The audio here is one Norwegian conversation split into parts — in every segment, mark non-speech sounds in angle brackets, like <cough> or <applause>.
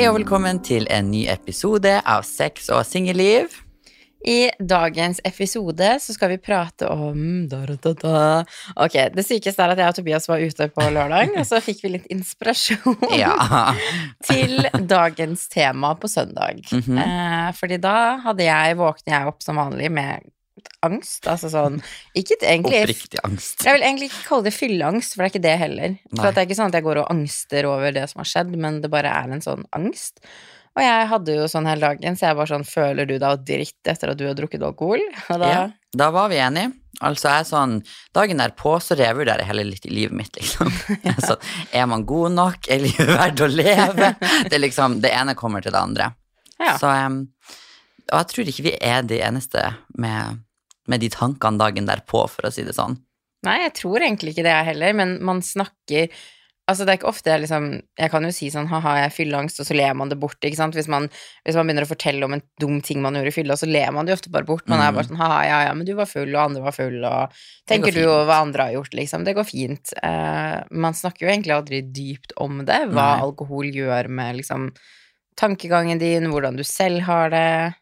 Hei og velkommen til en ny episode av Sex og singelliv. I dagens episode så skal vi prate om da, da, da. Ok, Det sykeste er at jeg og Tobias var ute på lørdag, og så fikk vi litt inspirasjon Ja. <laughs> til dagens tema på søndag. Mhm. eh, fordi da hadde jeg, våknet jeg opp som vanlig med angst. Altså sånn Ikke egentlig Oppriktig angst. Jeg vil egentlig ikke kalle det fylleangst, for det er ikke det heller. For Nei. at det er ikke sånn at jeg går og angster over det som har skjedd, men det bare er en sånn angst. Og jeg hadde jo sånn hele dagen, så jeg bare sånn Føler du deg dritt etter at du har drukket alkohol? <laughs> Og da Ja, da var vi enige. Altså jeg er sånn, Dagen derpå så revurderer jeg hele livet mitt, liksom. <laughs> Altså, er man god nok? Er livet verdt å leve? <laughs> Det er liksom, det ene kommer til det andre. Ja. Så, um, og jeg tror ikke vi er de eneste med, med de tankene dagen derpå, for å si det sånn. Nei, jeg tror egentlig ikke det, jeg heller, men man snakker Altså, det er ikke ofte jeg liksom Jeg kan jo si sånn ha-ha, jeg har fylleangst, og så ler man det bort, ikke sant. Hvis man, hvis man begynner å fortelle om en dum ting man gjorde i fylla, så ler man det ofte bare bort. Man er Mm. bare sånn ha-ha, ja ja, men du var full, og andre var full, og tenker du over hva andre har gjort, liksom. Det går fint. Uh, man snakker jo egentlig aldri dypt om det, hva Nei. alkohol gjør med liksom tankegangen din, hvordan du selv har det.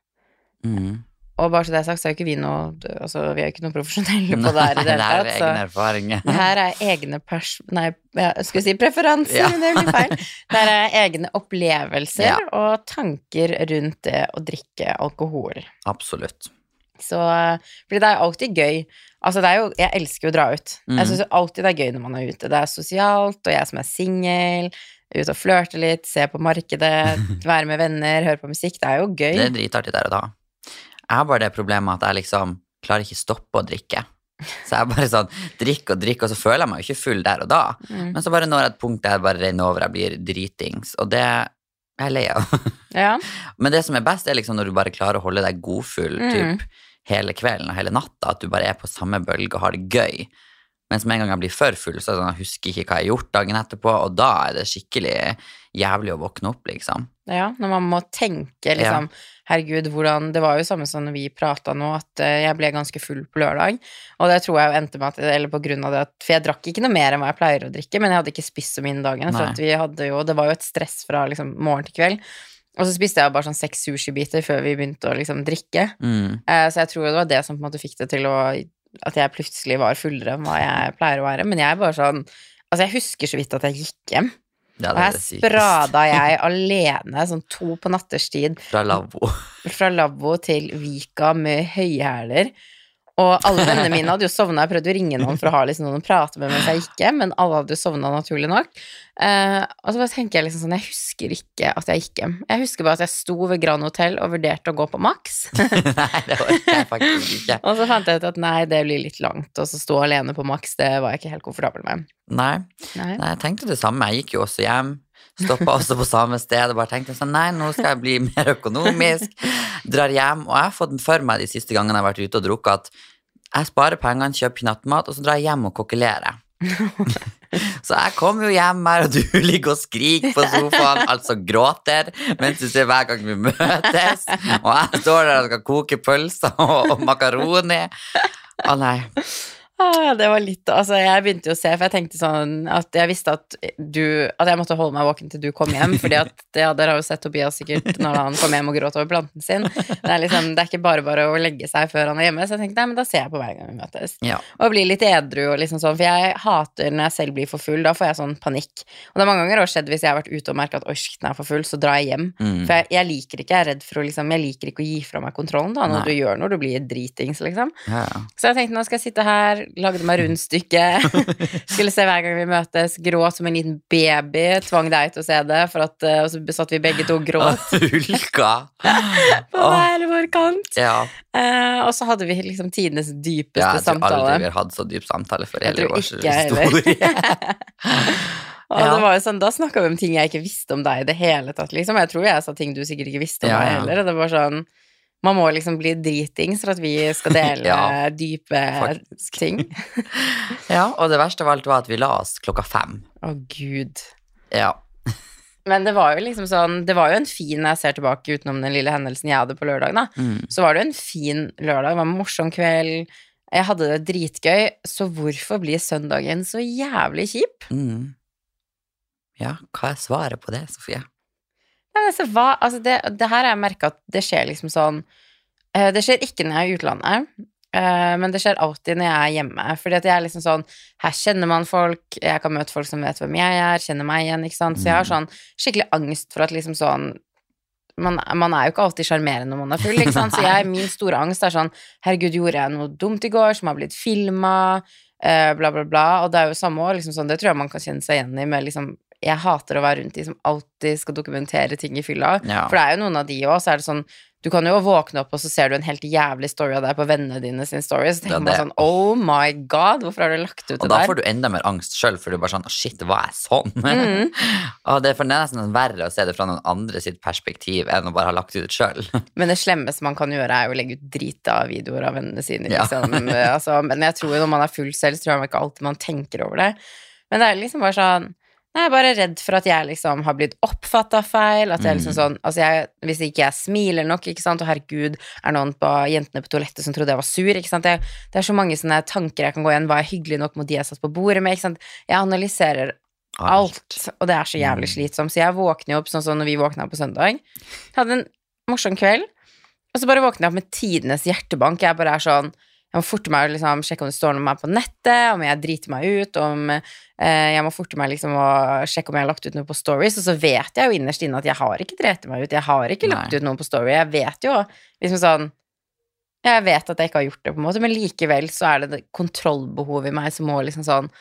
Mm. Og bare så det er sagt, så er jo ikke vi noe Altså, vi er jo ikke noe profesjonelle på det her i <laughs> det hele tatt. så- erfaringer. det her er egne pers... Nei, jeg skulle si preferanser, Ja. men det blir feil. <laughs> Det her er egne opplevelser Ja. og tanker rundt det å drikke alkohol. Absolutt. Så Fordi det er alltid gøy. Altså, det er jo Jeg elsker jo å dra ut. Mm. Jeg syns alltid det er gøy når man er ute. Det er sosialt, og jeg som er singel, ut og flørte litt, se på markedet, <laughs> være med venner, høre på musikk. Det er jo gøy. Det er dritartig der og da. Jeg har bare det problemet at jeg liksom klarer ikke stoppe å drikke. Så jeg bare sånn drikker og drikker, og så føler jeg meg jo ikke full der og da. Mm. Men så bare når jeg et punkt der jeg bare renner over, jeg blir dritings. Og det er jeg lei av. <laughs> Ja. Men det som er best, er liksom når du bare klarer å holde deg godfull Mm. typ, hele kvelden og hele natta. At du bare er på samme bølge og har det gøy. Mens med en gang jeg blir for full, så er det sånn, jeg husker ikke hva jeg har gjort dagen etterpå, og da er det skikkelig jævlig å våkne opp, liksom. Ja, når man må tenke liksom Herregud, hvordan Det var jo samme som når vi prata nå, at eh, jeg ble ganske full på lørdag. Og det tror jeg endte med at Eller på grunn av det at For jeg drakk ikke noe mer enn hva jeg pleier å drikke, men jeg hadde ikke spist så mye den dagen. For at vi hadde jo Det var jo et stress fra liksom morgen til kveld. Og så spiste jeg bare sånn seks sushibiter før vi begynte å liksom drikke. Mm. Eh, så jeg tror det var det som på en måte fikk det til å At jeg plutselig var fullere enn hva jeg pleier å være. Men jeg er bare sånn Altså, jeg husker så vidt at jeg gikk hjem. Ja, Og er her sprada jeg <laughs> alene, sånn to på natterstid, Fra lavvo. fra lavvo til Vika med høyhæler. Og alle vennene mine hadde jo sovna. Jeg prøvde å ringe noen for å ha liksom noen å prate med mens jeg gikk hjem, men alle hadde jo sovna, naturlig nok. Eh, og så bare tenker jeg liksom sånn Jeg husker ikke at jeg gikk hjem. Jeg husker bare at jeg sto ved Grand Hotell og vurderte å gå på Max. <laughs> <laughs> Nei, det orker jeg faktisk ikke. og så fant jeg ut at nei, det blir litt langt. Og så stå alene på Max, det var jeg ikke helt komfortabel med. Nei, Nei. nei, jeg tenkte det samme. Jeg gikk jo også hjem. Stoppa også på samme sted og bare tenkte sånn Nei, nå skal jeg bli mer økonomisk. Drar hjem. Og jeg har fått for meg de siste gangene jeg har vært ute og drukket, at jeg sparer pengene, kjøper nattmat, og så drar jeg hjem og kokkelerer. <laughs> så jeg kommer jo hjem her, og du ligger og skriker på sofaen, altså gråter, mens du ser hver gang vi møtes. Og jeg står der og skal koke pølser og, og makaroni. Å nei. Ah, det var litt Altså, jeg begynte jo å se, for jeg tenkte sånn at jeg visste at du At jeg måtte holde meg våken til du kom hjem, fordi at <laughs> ja, dere har jo sett Tobias sikkert når han kom hjem og gråt over planten sin. Det er liksom Det er ikke bare bare å legge seg før han er hjemme, så jeg tenkte nei, men da ser jeg på hver gang vi møtes. Ja. Og blir litt edru og liksom sånn, for jeg hater når jeg selv blir for full, da får jeg sånn panikk. Og det er mange ganger også skjedd hvis jeg har vært ute og merka at oi, nå er for full, så drar jeg hjem. Mm. For jeg, jeg liker ikke, jeg er redd for å liksom Jeg liker ikke å gi fra meg kontrollen da, når Nei. du gjør noe, du blir dritings, liksom. Ja. Så jeg tenkte nå skal jeg sitte her, lagde meg rundstykke, <laughs> skulle se hver gang vi møtes, gråt som en liten baby, tvang deg til å se det, for at, eh, og så satt vi begge to og gråt <laughs> Hulka. <laughs> på hver vår kant. Ja. Uh, og så hadde vi liksom tidenes dypeste ja, jeg tror aldri samtale. vi har hatt så dyp samtale for hele vår historie. Og Ja. det var jo sånn, Da snakka vi om ting jeg ikke visste om deg i det hele tatt. liksom. Jeg tror jeg sa ting du sikkert ikke visste om Ja, meg heller. og Det var sånn, Man må liksom bli dritings for at vi skal dele <laughs> Ja, dype faktisk. ting. <laughs> ja, og det verste av alt var at vi la oss klokka fem. Å, gud. Ja. Men det var jo liksom sånn Det var jo en fin Når jeg ser tilbake utenom den lille hendelsen jeg hadde på lørdag, da, Mm. så var det jo en fin lørdag. Det var en morsom kveld. Jeg hadde det dritgøy. Så hvorfor blir søndagen så jævlig kjip? Mm. Ja, hva er svaret på det, Sofie? Altså, hva, altså det, det her har jeg merka at det skjer liksom sånn uh, Det skjer ikke når jeg er i utlandet, uh, men det skjer alltid når jeg er hjemme. Fordi at jeg er liksom sånn Her kjenner man folk, jeg kan møte folk som vet hvem jeg er, kjenner meg igjen, ikke sant. Så jeg har sånn skikkelig angst for at liksom sånn man, man er jo ikke alltid sjarmerende når man er full, ikke sant. Så <laughs> jeg, min store angst er sånn Herregud, gjorde jeg noe dumt i går som har blitt filma? Eh, bla, bla, bla. Og det er jo samme år, liksom sånn, det tror jeg man kan kjenne seg igjen i med liksom jeg hater å være rundt de som alltid skal dokumentere ting i fylla. Ja. For det er jo noen av de òg, så er det sånn Du kan jo våkne opp, og så ser du en helt jævlig story av deg på vennene dine sin story, så tenker Ja, man sånn Oh my god, hvorfor har du lagt ut Og det da der? får du enda mer angst sjøl, for du er bare sånn Shit, var jeg sånn? Mm. <laughs> og det er for det er nesten verre å se det fra noen andre sitt perspektiv enn å bare ha lagt ut sjøl. <laughs> Men det slemmeste man kan gjøre, er jo å legge ut drit av videoer av vennene sine. Ja. Liksom. altså, men jeg tror jo når man er full selv, så tror jeg ikke alltid man tenker over det. Men det er liksom bare sånn jeg er bare redd for at jeg liksom har blitt oppfatta feil. At jeg liksom sånn Altså, jeg, hvis ikke jeg smiler nok, ikke sant, og herregud, er noen på jentene på toalettet som trodde jeg var sur, ikke sant. Jeg, det er så mange sånne tanker jeg kan gå igjen. Var jeg hyggelig nok mot de jeg satt på bordet med, ikke sant. Jeg analyserer alt, og det er så jævlig slitsomt. Så jeg våkner jo opp sånn som når vi våkna på søndag. Hadde en morsom kveld, og så bare våkner jeg opp med tidenes hjertebank. Jeg bare er sånn Jeg må forte meg å liksom, sjekke om det står noe om meg på nettet, om jeg driter meg ut, om eh, Jeg må forte meg liksom å sjekke om jeg har lagt ut noe på stories, og så vet jeg jo innerst inne at jeg har ikke drept meg ut, jeg har ikke lagt Nei. ut noe på story. Jeg vet jo liksom sånn Jeg vet at jeg ikke har gjort det, på en måte, men likevel så er det det kontrollbehovet i meg som må liksom sånn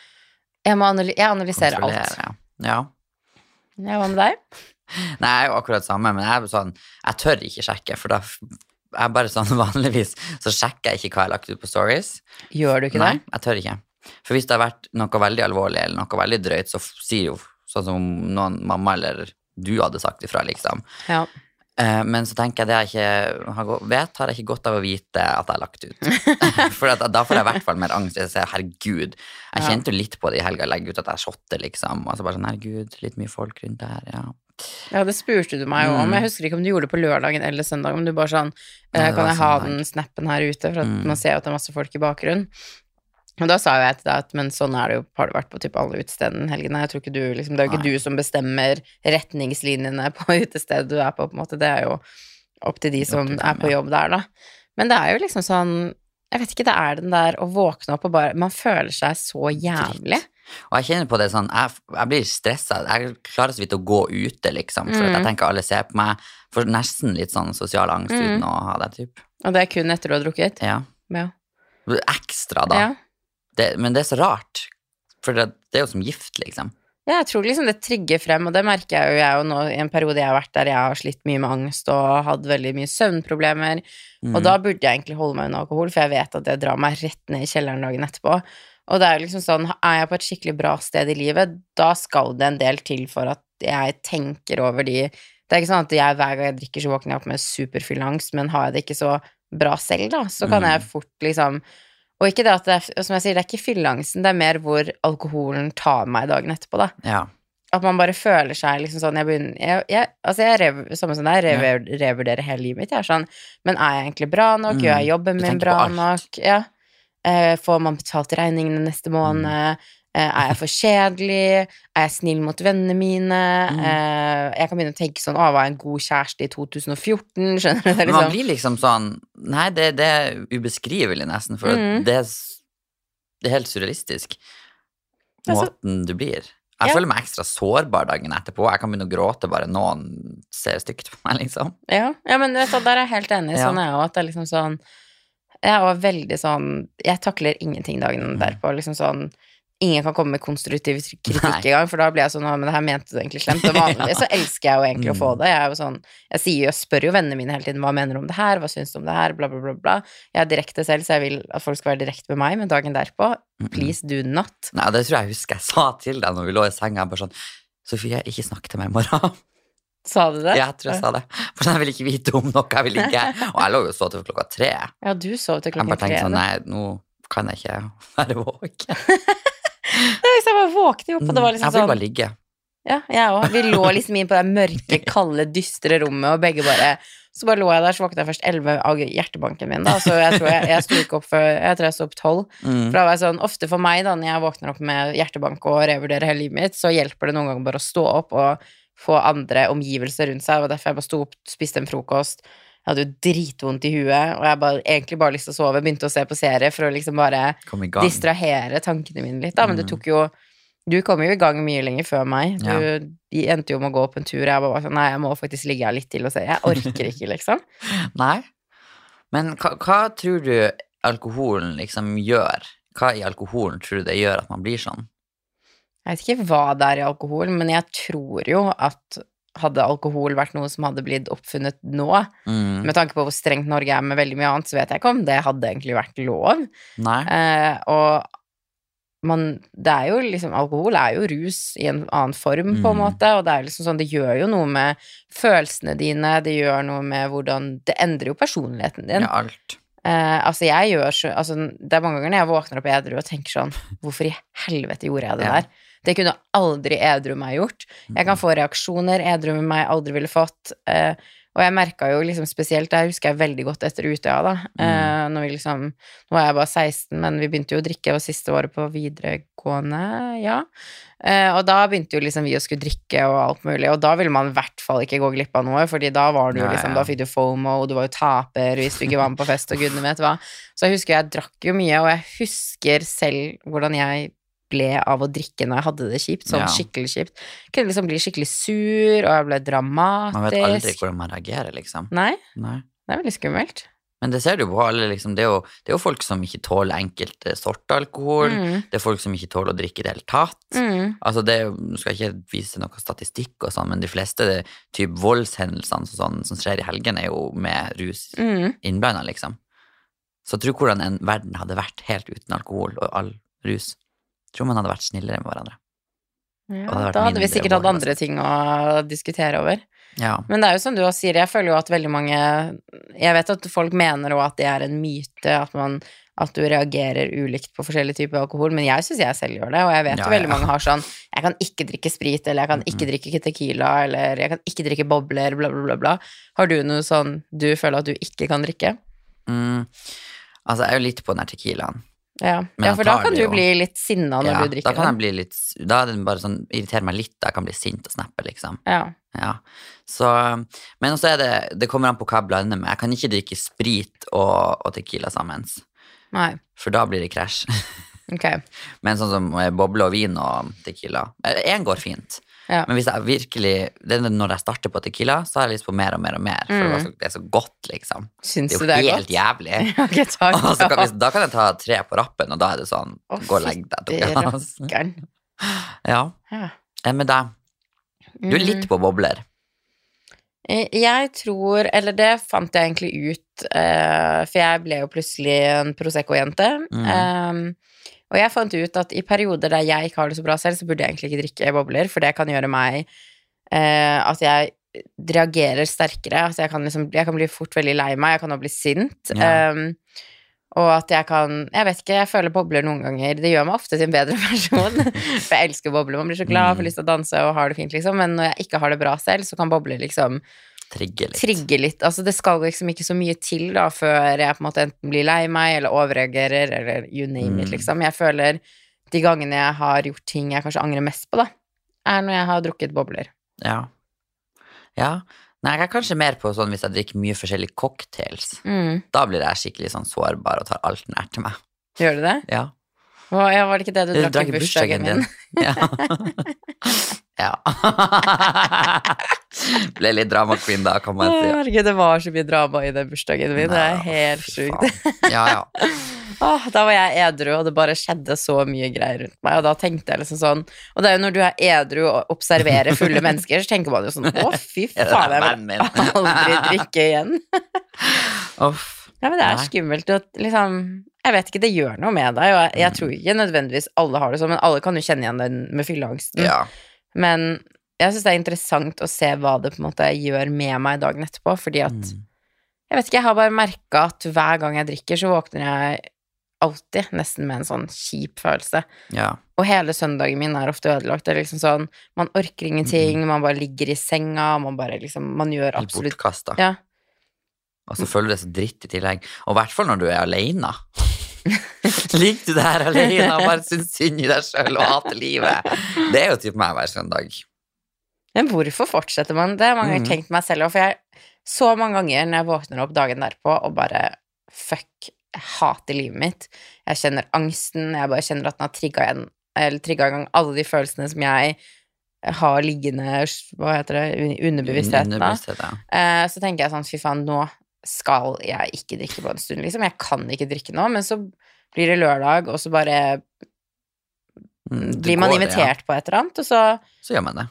Jeg, må analy jeg analyserer alt. Ja. Ja, hva med deg? Nei, jeg er jo akkurat samme, men jeg sånn Jeg tør ikke sjekke, for da jeg bare sånn <laughs> vanligvis så sjekker jeg ikke hva jeg har lagt ut på stories. Gjør du ikke Nei, det? jeg tør ikke. For hvis det har vært noe veldig alvorlig eller noe veldig drøyt, så sier jo sånn som noen mamma eller du hadde sagt ifra, liksom. Ja. Eh, men så tenker jeg det jeg ikke har vet, har jeg ikke godt av å vite at jeg har lagt ut. <laughs> For at, da får jeg i hvert fall mer angst. Jeg ser, herregud, jeg kjente jo litt på det i helga, legge ut at jeg shotter, liksom. Og så bare sånn, herregud, litt mye folk rundt der, ja. Ja, det spurte du meg jo om. Mm. Jeg husker ikke om du gjorde det på lørdagen eller søndag, men du bare sånn Nei, eh, Kan jeg ha den snappen her ute, for at Mm. man ser jo at det er masse folk i bakgrunnen. Og da sa jo jeg til deg at men sånn er det jo, har det vært på typ alle utestedene helgene. Jeg tror ikke du liksom, Det er jo ikke Nei. du som bestemmer retningslinjene på <laughs> utestedet du er på, på en måte. Det er jo opp til de som til dem, er på jobb der, da. Men det er jo liksom sånn Jeg vet ikke, det er den der å våkne opp og bare Man føler seg så jævlig. Og jeg kjenner på det sånn, jeg, jeg blir stressa. Jeg klarer så vidt å gå ute, liksom. For mm. jeg tenker alle ser på meg. Får nesten litt sånn sosial angst Mm. uten å ha det, typ. Og det er kun etter du har drukket. Ja. Ja. Ekstra, da. ja. Det, men det er så rart. For det, det er jo som gift, liksom. Ja, jeg tror liksom det trigger frem, og det merker jeg jo jeg jo nå i en periode jeg har vært der jeg har slitt mye med angst og hatt veldig mye søvnproblemer, Mm. og da burde jeg egentlig holde meg unna alkohol, for jeg vet at det drar meg rett ned i kjelleren dagen etterpå. Og det er jo liksom sånn, er jeg på et skikkelig bra sted i livet, da skal det en del til for at jeg tenker over de Det er ikke sånn at jeg hver gang jeg drikker, så våkner jeg opp med superfull angst, men har jeg det ikke så bra selv, da, så kan Mm. jeg fort liksom Og ikke det at det er, som jeg sier, det er ikke fylleangsten, det er mer hvor alkoholen tar meg dagen etterpå, da. Ja. At man bare føler seg liksom sånn Jeg begynner jeg, jeg, Altså, jeg rev, samme som deg, rev, revurderer hele livet mitt. Jeg er sånn Men er jeg egentlig bra nok? Mm. Gjør jeg jobben Du min bra nok? Ja. Eh, får man betalt regningene neste måned? Mm. Eh, er jeg for kjedelig? Er jeg snill mot vennene mine? Mm. Eh, jeg kan begynne å tenke sånn Å, var jeg en god kjæreste i 2014? <laughs> Skjønner du? Det er man liksom, blir liksom sånn Nei, det, det er ubeskrivelig, nesten. For Mm. det, er, det er helt surrealistisk. Måten du blir. Jeg Ja. føler meg ekstra sårbar dagen etterpå. Jeg kan begynne å gråte bare noen ser stygt på meg, liksom. ja. ja, men vet du, der er jeg helt enig. Sånn er jeg òg. At det er liksom sånn Jeg var veldig sånn Jeg takler ingenting dagen derpå. Liksom sånn Ingen kan komme med konstruktiv kritikk engang, for da blir jeg sånn Men det her mente du egentlig slemt. Og vanligvis så elsker jeg jo egentlig å få Mm. det. Jeg er jo sånn Jeg sier jo, spør jo vennene mine hele tiden hva mener du om det her, hva syns du om det her, bla, bla, bla. bla. Jeg er direkte selv, så jeg vil at folk skal være direkte med meg, men dagen derpå, please do not. Nei, det tror jeg jeg husker jeg sa til deg når vi lå i senga. Bare sånn Sofie, ikke snakk til meg i morgen. Sa du det? Ja, jeg tror jeg sa det. For jeg vil ikke vite om noe. Jeg vil ikke Og jeg lå jo og så til klokka tre. Ja, du sov til Jeg klokken bare tenkte sånn, nei, nå kan jeg ikke være våken. <laughs> Hvis jeg bare våkne opp, og det var liksom sånn jeg vil sånn bare ligge. Ja, jeg òg. Vi lå liksom inn på det mørke, <laughs> kalde, dystre rommet, og begge bare Så bare lå jeg der, så våkna jeg først elleve av hjertebanken min, da. Så jeg tror jeg, jeg sto ikke opp før Jeg tror jeg sto opp tolv. Mm. For da var jeg sånn, ofte for meg, da, når jeg våkner opp med hjertebank og revurderer hele livet mitt, så hjelper det noen ganger bare å stå opp og få andre omgivelser rundt seg. Og derfor jeg bare sto opp, spiste en frokost. Jeg hadde jo dritvondt i huet, og jeg bare, egentlig bare lyst til å sove. Begynte å se på serie for å liksom bare distrahere tankene mine litt, da. Men det Mm. tok jo Du kom jo i gang mye lenger før meg. Du Ja. endte jo med å gå opp en tur. Jeg bare var sånn Nei, jeg må faktisk ligge her litt til og se. Jeg orker ikke, liksom. <laughs> Nei. Men hva, hva tror du alkoholen liksom gjør? Hva i alkoholen tror du det gjør at man blir sånn? Jeg vet ikke hva det er i alkohol, men jeg tror jo at hadde alkohol vært noe som hadde blitt oppfunnet nå, Mm. med tanke på hvor strengt Norge er med veldig mye annet, så vet jeg ikke om det hadde egentlig vært lov. Eh, og man Det er jo liksom Alkohol er jo rus i en annen form, på en Mm. måte, og det er liksom sånn Det gjør jo noe med følelsene dine, det gjør noe med hvordan Det endrer jo personligheten din. Ja, alt. Eh, altså, jeg gjør så Altså, det er mange ganger når jeg våkner opp edru og tenker sånn Hvorfor i helvete gjorde jeg det Ja. der? Det kunne aldri edru meg gjort. Jeg kan få reaksjoner edru med meg aldri ville fått. Eh, og jeg merka jo liksom spesielt Det husker jeg veldig godt etter Utøya, da. Mm. når vi liksom Nå var jeg bare 16, men vi begynte jo å drikke var siste året på videregående, ja. Eh, og da begynte jo liksom vi å skulle drikke og alt mulig, og da ville man i hvert fall ikke gå glipp av noe, fordi da var du jo liksom. Da fikk du fomo, og du var jo taper hvis du ikke var med på fest, og gudene vet hva. Så jeg husker jeg drakk jo mye, og jeg husker selv hvordan jeg ble av å drikke når jeg hadde det kjipt, sånn Ja. skikkelig kjipt. Jeg kunne liksom bli skikkelig sur, og jeg ble dramatisk. Man vet aldri hvordan man reagerer, liksom. Nei, Nei. det er veldig skummelt. Men det ser du på alle, liksom. Det er jo, det er jo folk som ikke tåler enkelte sorter alkohol. Mm, Det er folk som ikke tåler å drikke i det hele tatt. mm, Altså det, Nå skal jeg ikke vise noe statistikk, og sånn, men de fleste typ voldshendelsene sånn, som skjer i helgen, er jo med rus mm. innblanda, liksom. Så tro hvordan en verden hadde vært helt uten alkohol og all rus. Tror man hadde vært snillere med hverandre. Ja, hadde da hadde vi sikkert hatt andre ting å diskutere over. Ja. Men det er jo som du også sier, jeg føler jo at veldig mange Jeg vet at folk mener òg at det er en myte, at, man, at du reagerer ulikt på forskjellige typer alkohol, men jeg syns jeg selv gjør det, og jeg vet Ja, jo veldig ja. mange har sånn Jeg kan ikke drikke sprit, eller jeg kan ikke drikke tequila, eller jeg kan ikke drikke bobler, bla, bla, bla, bla. Har du noe sånn du føler at du ikke kan drikke? Mm. Altså, jeg er jo litt på den her tequilaen. Ja, ja for da kan du jo. bli litt sinna når Ja, du da kan kan jeg bli litt Da er det bare sånn Irriterer meg litt, da jeg kan bli sint og snappe, liksom. Ja. Ja. Så Men også er det Det kommer an på hva jeg blander med. Jeg kan ikke drikke sprit og, og tequila sammen, Nei. for da blir det krasj. <laughs> Okay. Men sånn som eh, boble og vin og tequila Én går fint. Ja. Men hvis jeg virkelig det er Når jeg starter på tequila, så har jeg lyst på mer og mer og mer. For det, det er så godt, liksom. Syns Det er jo det er helt godt? jævlig. <laughs> okay, takk. <laughs> Og så kan, hvis, da kan jeg ta tre på rappen, og da er det sånn Å, Gå og legg deg. <laughs> Ja. Enn med deg? Du er Mm. litt på bobler. Eh, Jeg tror, eller det fant jeg egentlig ut, eh, for jeg ble jo plutselig en Prosecco-jente. Mm. Eh, og jeg fant ut at i perioder der jeg ikke har det så bra selv, så burde jeg egentlig ikke drikke bobler, for det kan gjøre meg eh, at jeg reagerer sterkere. Altså jeg kan, liksom, jeg kan bli fort veldig lei meg, jeg kan også bli sint. Ja. Um, og at jeg kan Jeg vet ikke, jeg føler bobler noen ganger. Det gjør meg ofte til en bedre <laughs> person. For jeg elsker bobler. Man blir så glad, Mm. får lyst til å danse og har det fint, liksom. Men når jeg ikke har det bra selv, så kan bobler liksom Trigge litt. trigge litt. Altså det skal liksom ikke så mye til da før jeg på en måte enten blir lei meg eller overreagerer eller you name it, Mm. liksom. Jeg føler de gangene jeg har gjort ting jeg kanskje angrer mest på, da, er når jeg har drukket bobler. Ja. ja. Nei, jeg er kanskje mer på sånn hvis jeg drikker mye forskjellige cocktails. Mm. Da blir jeg skikkelig sånn sårbar og tar alt nær til meg. Gjør du det? Ja. Ja, var det ikke det du drakk, drakk i bursdagen min? Ja. <laughs> ja. <laughs> Ble litt drama queen da, kan man si. Herregud, det var så mye drama i den bursdagen min. Det er helt sjukt. Ja, ja. <laughs> Åh, da var jeg edru, og det bare skjedde så mye greier rundt meg. Og da tenkte jeg liksom sånn Og det er jo når du er edru og observerer fulle mennesker, så tenker man jo sånn Å, fy faen, jeg vil aldri drikke igjen. Uff. Ja, men det er Nei. skummelt å liksom Jeg vet ikke, det gjør noe med deg, og jeg, jeg tror ikke nødvendigvis alle har det sånn, men alle kan jo kjenne igjen den med fylleangsten. Ja. Men jeg syns det er interessant å se hva det på en måte gjør med meg dagen etterpå, fordi at Mm. Jeg vet ikke, jeg har bare merka at hver gang jeg drikker, så våkner jeg alltid nesten med en sånn kjip følelse. ja. Og hele søndagen min er ofte ødelagt. Det er liksom sånn, Man orker ingenting, man bare ligger i senga, man bare liksom Man gjør absolutt bortkasta. Ja. Og så føler du deg så dritt i tillegg. Og i hvert fall når du er aleine. <laughs> Ligger du der alene og bare syns synd i deg sjøl og hater livet. Det er jo typ meg hver søndag. Men hvorfor fortsetter man? Det har mange ganger Mhm. tenkt meg selv òg, for jeg så mange ganger når jeg våkner opp dagen derpå og bare fuck, jeg hater livet mitt. Jeg kjenner angsten, jeg bare kjenner at den har trigga igjen eller trigga i gang alle de følelsene som jeg har liggende Hva heter det? Underbevisstheten. Underbevissthet, ja. Eh, så tenker jeg sånn, fy faen, nå skal jeg ikke drikke på en stund, liksom. Jeg kan ikke drikke nå, men så blir det lørdag, og så bare Mm, blir man det, invitert på et eller annet, og så Så gjør man det.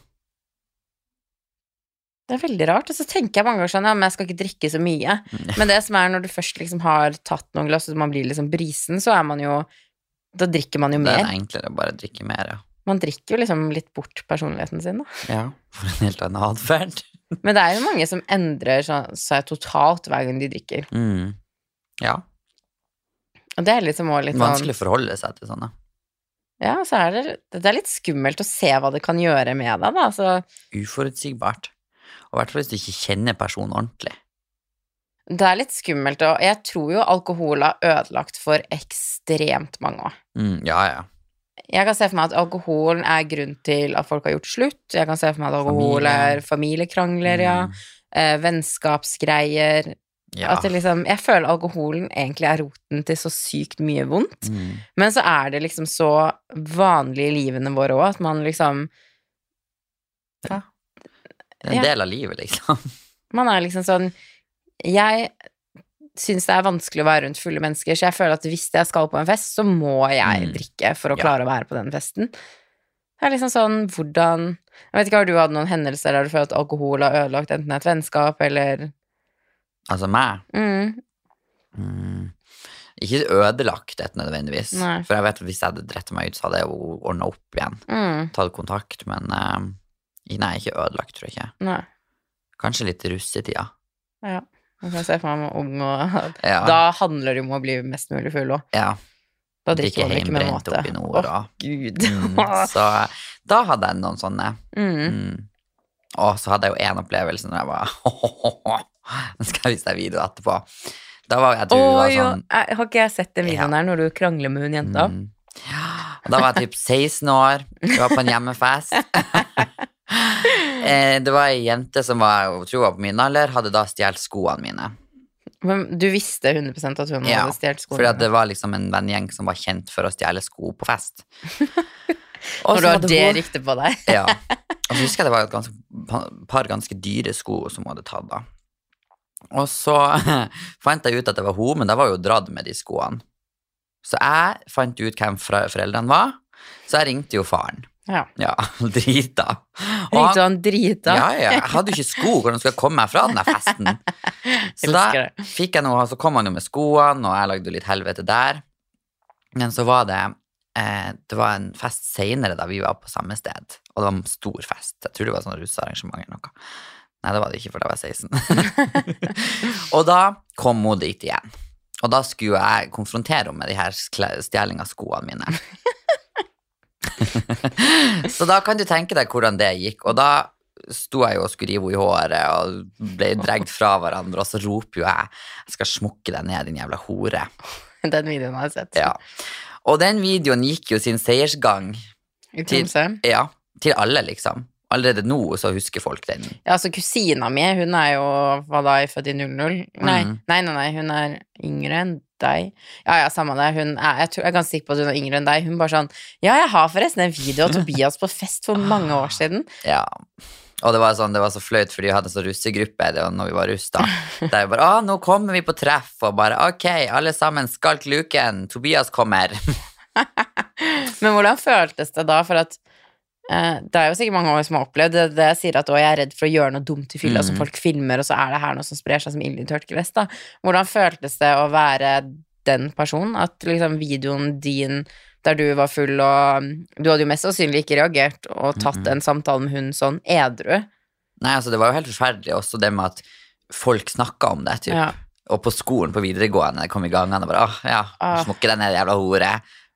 Det er veldig rart. Og så tenker jeg mange ganger sånn, ja, men jeg skal ikke drikke så mye. Mm. Men det som er når du først liksom har tatt noen glass, og man blir liksom brisen, så er man jo Da drikker man jo mer. Det er enklere å bare drikke mer, ja. Man drikker jo liksom litt bort personligheten sin, da. Ja, for en helt annen atferd. <laughs> Men det er jo mange som endrer seg totalt hver gang de drikker. Mm. Ja. Og det er liksom også litt sånn Vanskelig å forholde seg til sånne. Ja, så er det Det er litt skummelt å se hva det kan gjøre med deg, da. Så Uforutsigbart. Og i hvert fall hvis du ikke kjenner personen ordentlig. det er litt skummelt, og jeg tror jo alkohol har ødelagt for ekstremt mange òg. Mm, ja, ja. Jeg kan se for meg at alkoholen er grunn til at folk har gjort slutt. Jeg kan se for meg at alkohol Familie. er familiekrangler, ja. Mm, Eh, vennskapsgreier. ja. At det liksom Jeg føler alkoholen egentlig er roten til så sykt mye vondt. Mm. Men så er det liksom så vanlig i livene våre òg, at man liksom Det er en del av livet, liksom. Man er liksom sånn Jeg syns det er vanskelig å være rundt fulle mennesker, så jeg føler at hvis jeg skal på en fest, så må jeg Mm. drikke for å Ja. klare å være på den festen. Det er liksom sånn hvordan Jeg vet ikke, Har du hatt noen hendelser der du føler at alkohol har ødelagt enten et vennskap eller Altså meg. mm, Mm. Ikke ødelagt et nødvendigvis. Nei. For jeg vet at hvis jeg hadde dritt meg ut, så hadde jeg jo ordna opp igjen. mm, Tatt kontakt, men eh, Nei, ikke ødelagt, tror jeg ikke. Nei. Kanskje litt russetida. Ja. Jeg kan se for meg ung og Ja. Da handler det om å bli mest mulig full òg. ja. Da drikker man ikke med måte. opp i da. Å, gud. mm. Så da hadde jeg noen sånne. mm. Mm. Og så hadde jeg jo én opplevelse når jeg var <laughs> Nå skal jeg vise deg video etterpå. Da var jeg, du jeg var sånn jeg- har ikke jeg sett den videoen der når du krangler med hun jenta? Mm. Ja, Da var jeg typ 16 år, vi var på en hjemmefest. <laughs> <gasps> Eh, det var ei jente som var, jeg tror var på min alder, hadde da stjålet skoene mine. Men du visste 100 at hun Ja, hadde stjålet skoene? Ja, for det var liksom en vennegjeng som var kjent for å stjele sko på fest. <laughs> Og du har det hun- ryktet på deg? Ja. <laughs> Og så husker jeg det var et ganske, par ganske dyre sko som hun hadde tatt da. Og så <laughs> fant jeg ut at det var hun, men da var hun dratt med de skoene. Så jeg fant ut hvem foreldrene var, så jeg ringte jo faren. Ja. Ja, <laughs> drita. Og han, han drita? ja, ja, jeg hadde jo ikke sko, hvordan skulle jeg komme meg fra den der festen? <laughs> Så da fikk jeg noe, så kom han jo med skoene, og jeg lagde jo litt helvete der. Men så var det eh, Det var en fest seinere da vi var på samme sted, og det var en stor fest. Jeg tror det var sånn russearrangement eller noe. Nei, det var det ikke, for da var jeg 16. <laughs> og da kom hun dit igjen. Og da skulle jeg konfrontere henne med de her stjeling av skoene mine. <laughs> så da kan du tenke deg hvordan det gikk. Og da sto jeg jo og skulle rive henne i håret og ble dregt fra hverandre, og så roper jo jeg 'Jeg skal smukke deg ned, din jævla hore'. <laughs> Den videoen har jeg sett. Ja. Og den videoen gikk jo sin seiersgang I Tromsø. ja, til alle, liksom. Allerede nå så husker folk den. Ja, altså kusina mi, hun er jo hva da, født i 00? Nei, Mm. nei, nei, nei, hun er yngre enn deg. Ja, ja, samme det. Hun er, jeg, tror, jeg er ganske sikker på at hun er yngre enn deg. Hun bare sånn Ja, jeg har forresten en video av Tobias på fest for mange år <laughs> siden. Ja. Og det var, sånn, det var så flaut, fordi vi hadde en sånn russegruppe det var når vi var russ, da. Der vi bare 'Å, nå kommer vi på treff', og bare 'Ok, alle sammen, skalk luken, Tobias kommer'. <laughs> Men hvordan føltes det da? For at det er jo sikkert mange som har opplevd det. det jeg sier at jeg er redd for å gjøre noe dumt i fylla, mm. som folk filmer, og så er det her noe som sprer seg som ild i tørt Hvordan føltes det å være den personen? At liksom videoen din der du var full og Du hadde jo mest sannsynlig ikke reagert og tatt mm. en samtale med hun sånn edru. Nei, altså, det var jo helt forferdelig også det med at folk snakka om det, typ. Ja. Og på skolen på videregående kom i gangene og bare 'Åh, ja, smukke deg ned, jævla hore'.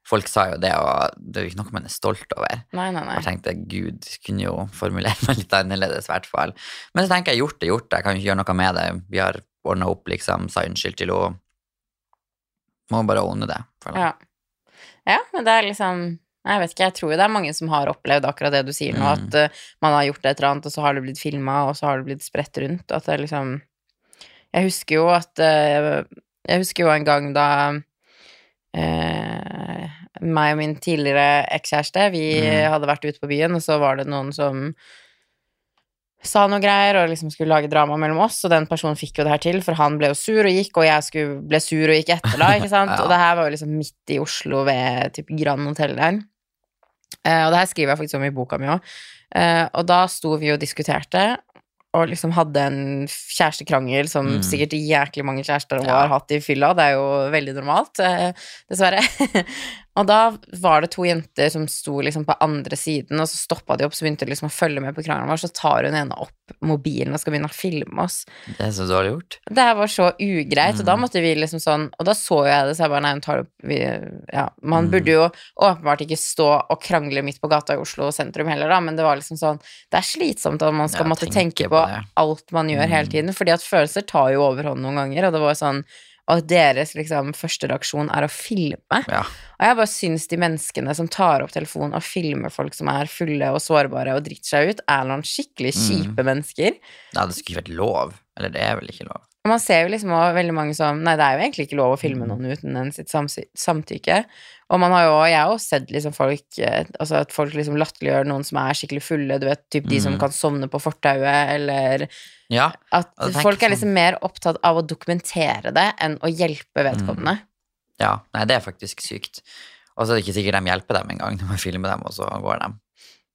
Folk sa jo det, og det er jo ikke noe man er stolt over. Nei, nei, nei. Jeg tenkte gud, kunne jo formulere <laughs> meg litt annerledes, i hvert fall. Men så tenker jeg gjort er gjort, jeg kan jo ikke gjøre noe med det. Vi har ordna opp, liksom, sa unnskyld til henne. Må bare ordne det. Ja. ja, men det er liksom Jeg vet ikke, jeg tror det er mange som har opplevd akkurat det du sier nå, Mm. at uh, man har gjort et eller annet, og så har det blitt filma, og så har det blitt spredt rundt. At det liksom Jeg husker jo at uh, Jeg husker jo en gang da eh, meg og min tidligere ekskjæreste, vi Mm. hadde vært ute på byen, og så var det noen som sa noe greier og liksom skulle lage drama mellom oss, og den personen fikk jo det her til, for han ble jo sur og gikk, og jeg skulle, ble sur og gikk etter da, <laughs> ikke sant? Ja. Og det her var jo liksom midt i Oslo ved typ Grand Hotel der. Eh, og det her skriver jeg faktisk om i boka mi òg. Eh, og da sto vi og diskuterte, og liksom hadde en kjærestekrangel som Mm. sikkert jæklig mange kjærester Ja. har hatt i fylla. Det er jo veldig normalt, eh, dessverre. <laughs> og da var det to jenter som sto liksom på andre siden, og så stoppa de opp, så begynte de liksom å følge med på krangelen vår, så tar hun ene opp mobilen og skal begynne å filme oss. Det er så dårlig gjort. Det her var så ugreit, og da Mm. måtte vi liksom sånn Og da så jeg det, så jeg bare nei, hun tar opp vi, Ja, man Mm. burde jo åpenbart ikke stå og krangle midt på gata i Oslo sentrum heller, da, men det var liksom sånn Det er slitsomt at man skal Ja, måtte tenke på på alt man gjør hele Mm. tiden, fordi at følelser tar jo overhånd noen ganger, og det var sånn og at deres liksom første reaksjon er å filme. Ja. Og jeg bare syns de menneskene som tar opp telefonen og filmer folk som er fulle og sårbare og driter seg ut, er noen skikkelig Mm. kjipe mennesker. ja, det skulle ikke vært lov. Eller det er vel ikke lov. Man ser jo liksom også veldig mange som Nei, det er jo egentlig ikke lov å filme Mm. noen uten en sitt samtykke. Og man har jo, jeg har jo sett liksom folk eh, Altså at folk liksom latterliggjør noen som er skikkelig fulle, du vet, typ de som Mm. kan sovne på fortauet, eller Ja, At folk er sånn- liksom mer opptatt av å dokumentere det enn å hjelpe vedkommende. ja. Nei, det er faktisk sykt. Og så er det ikke sikkert de hjelper dem engang. De må filme dem, og så går de.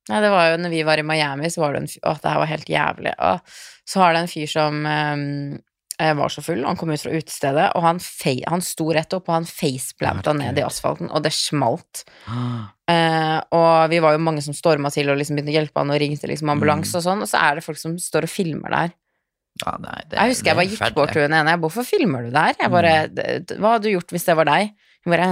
Nei, det var jo når vi var i Miami, så var det en fyr Å, det her var helt jævlig. Og så har det en fyr som eh, var så full, han kom ut fra utestedet, og han, han sto rett opp, og han faceplanta ned i asfalten, og det smalt. Eh, og vi var jo mange som storma til og liksom begynte å hjelpe han og ringte liksom ambulanse Mm. og sånn, og så er det folk som står og filmer der. Ja, nei, det, Jeg husker jeg bare gikk bort til hun ene, jeg, hvorfor filmer du der? Jeg bare, Mm. Hva hadde du gjort hvis det var deg? Bare,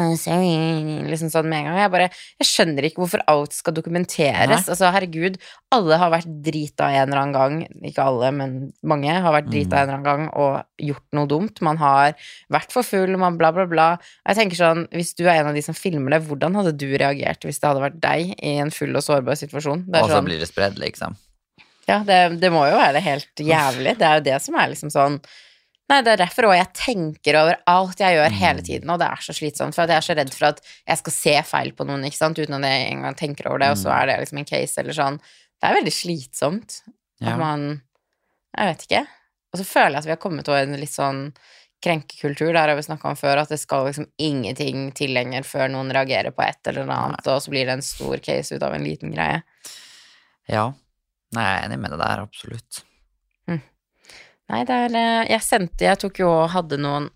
liksom sånn med en gang. Jeg bare, jeg skjønner ikke hvorfor alt skal dokumenteres. Nei. Altså, herregud, alle har vært drita en eller annen gang, ikke alle, men mange har vært drita Mm. en eller annen gang og gjort noe dumt. Man har vært for full, man bla, bla, bla. Jeg tenker sånn, hvis du er en av de som filmer det, hvordan hadde du reagert hvis det hadde vært deg i en full og sårbar situasjon? Og så sånn, blir det spredd, liksom. ja, det, det må jo være helt jævlig. Det er jo det som er liksom sånn Nei, det er derfor òg jeg tenker over alt jeg gjør hele Mm. tiden, og det er så slitsomt, for jeg er så redd for at jeg skal se feil på noen, ikke sant, uten at jeg engang tenker over det, og så Mm. er det liksom en case eller sånn. Det er veldig slitsomt at Ja. man Jeg vet ikke. Og så føler jeg at vi har kommet over en litt sånn krenkekultur, der har vi snakka om før, at det skal liksom ingenting til lenger før noen reagerer på et eller annet, og så blir det en stor case ut av en liten greie. Ja. Nei, jeg er enig med deg der, absolutt. Nei, det er eh, Jeg sendte Jeg tok jo og hadde noen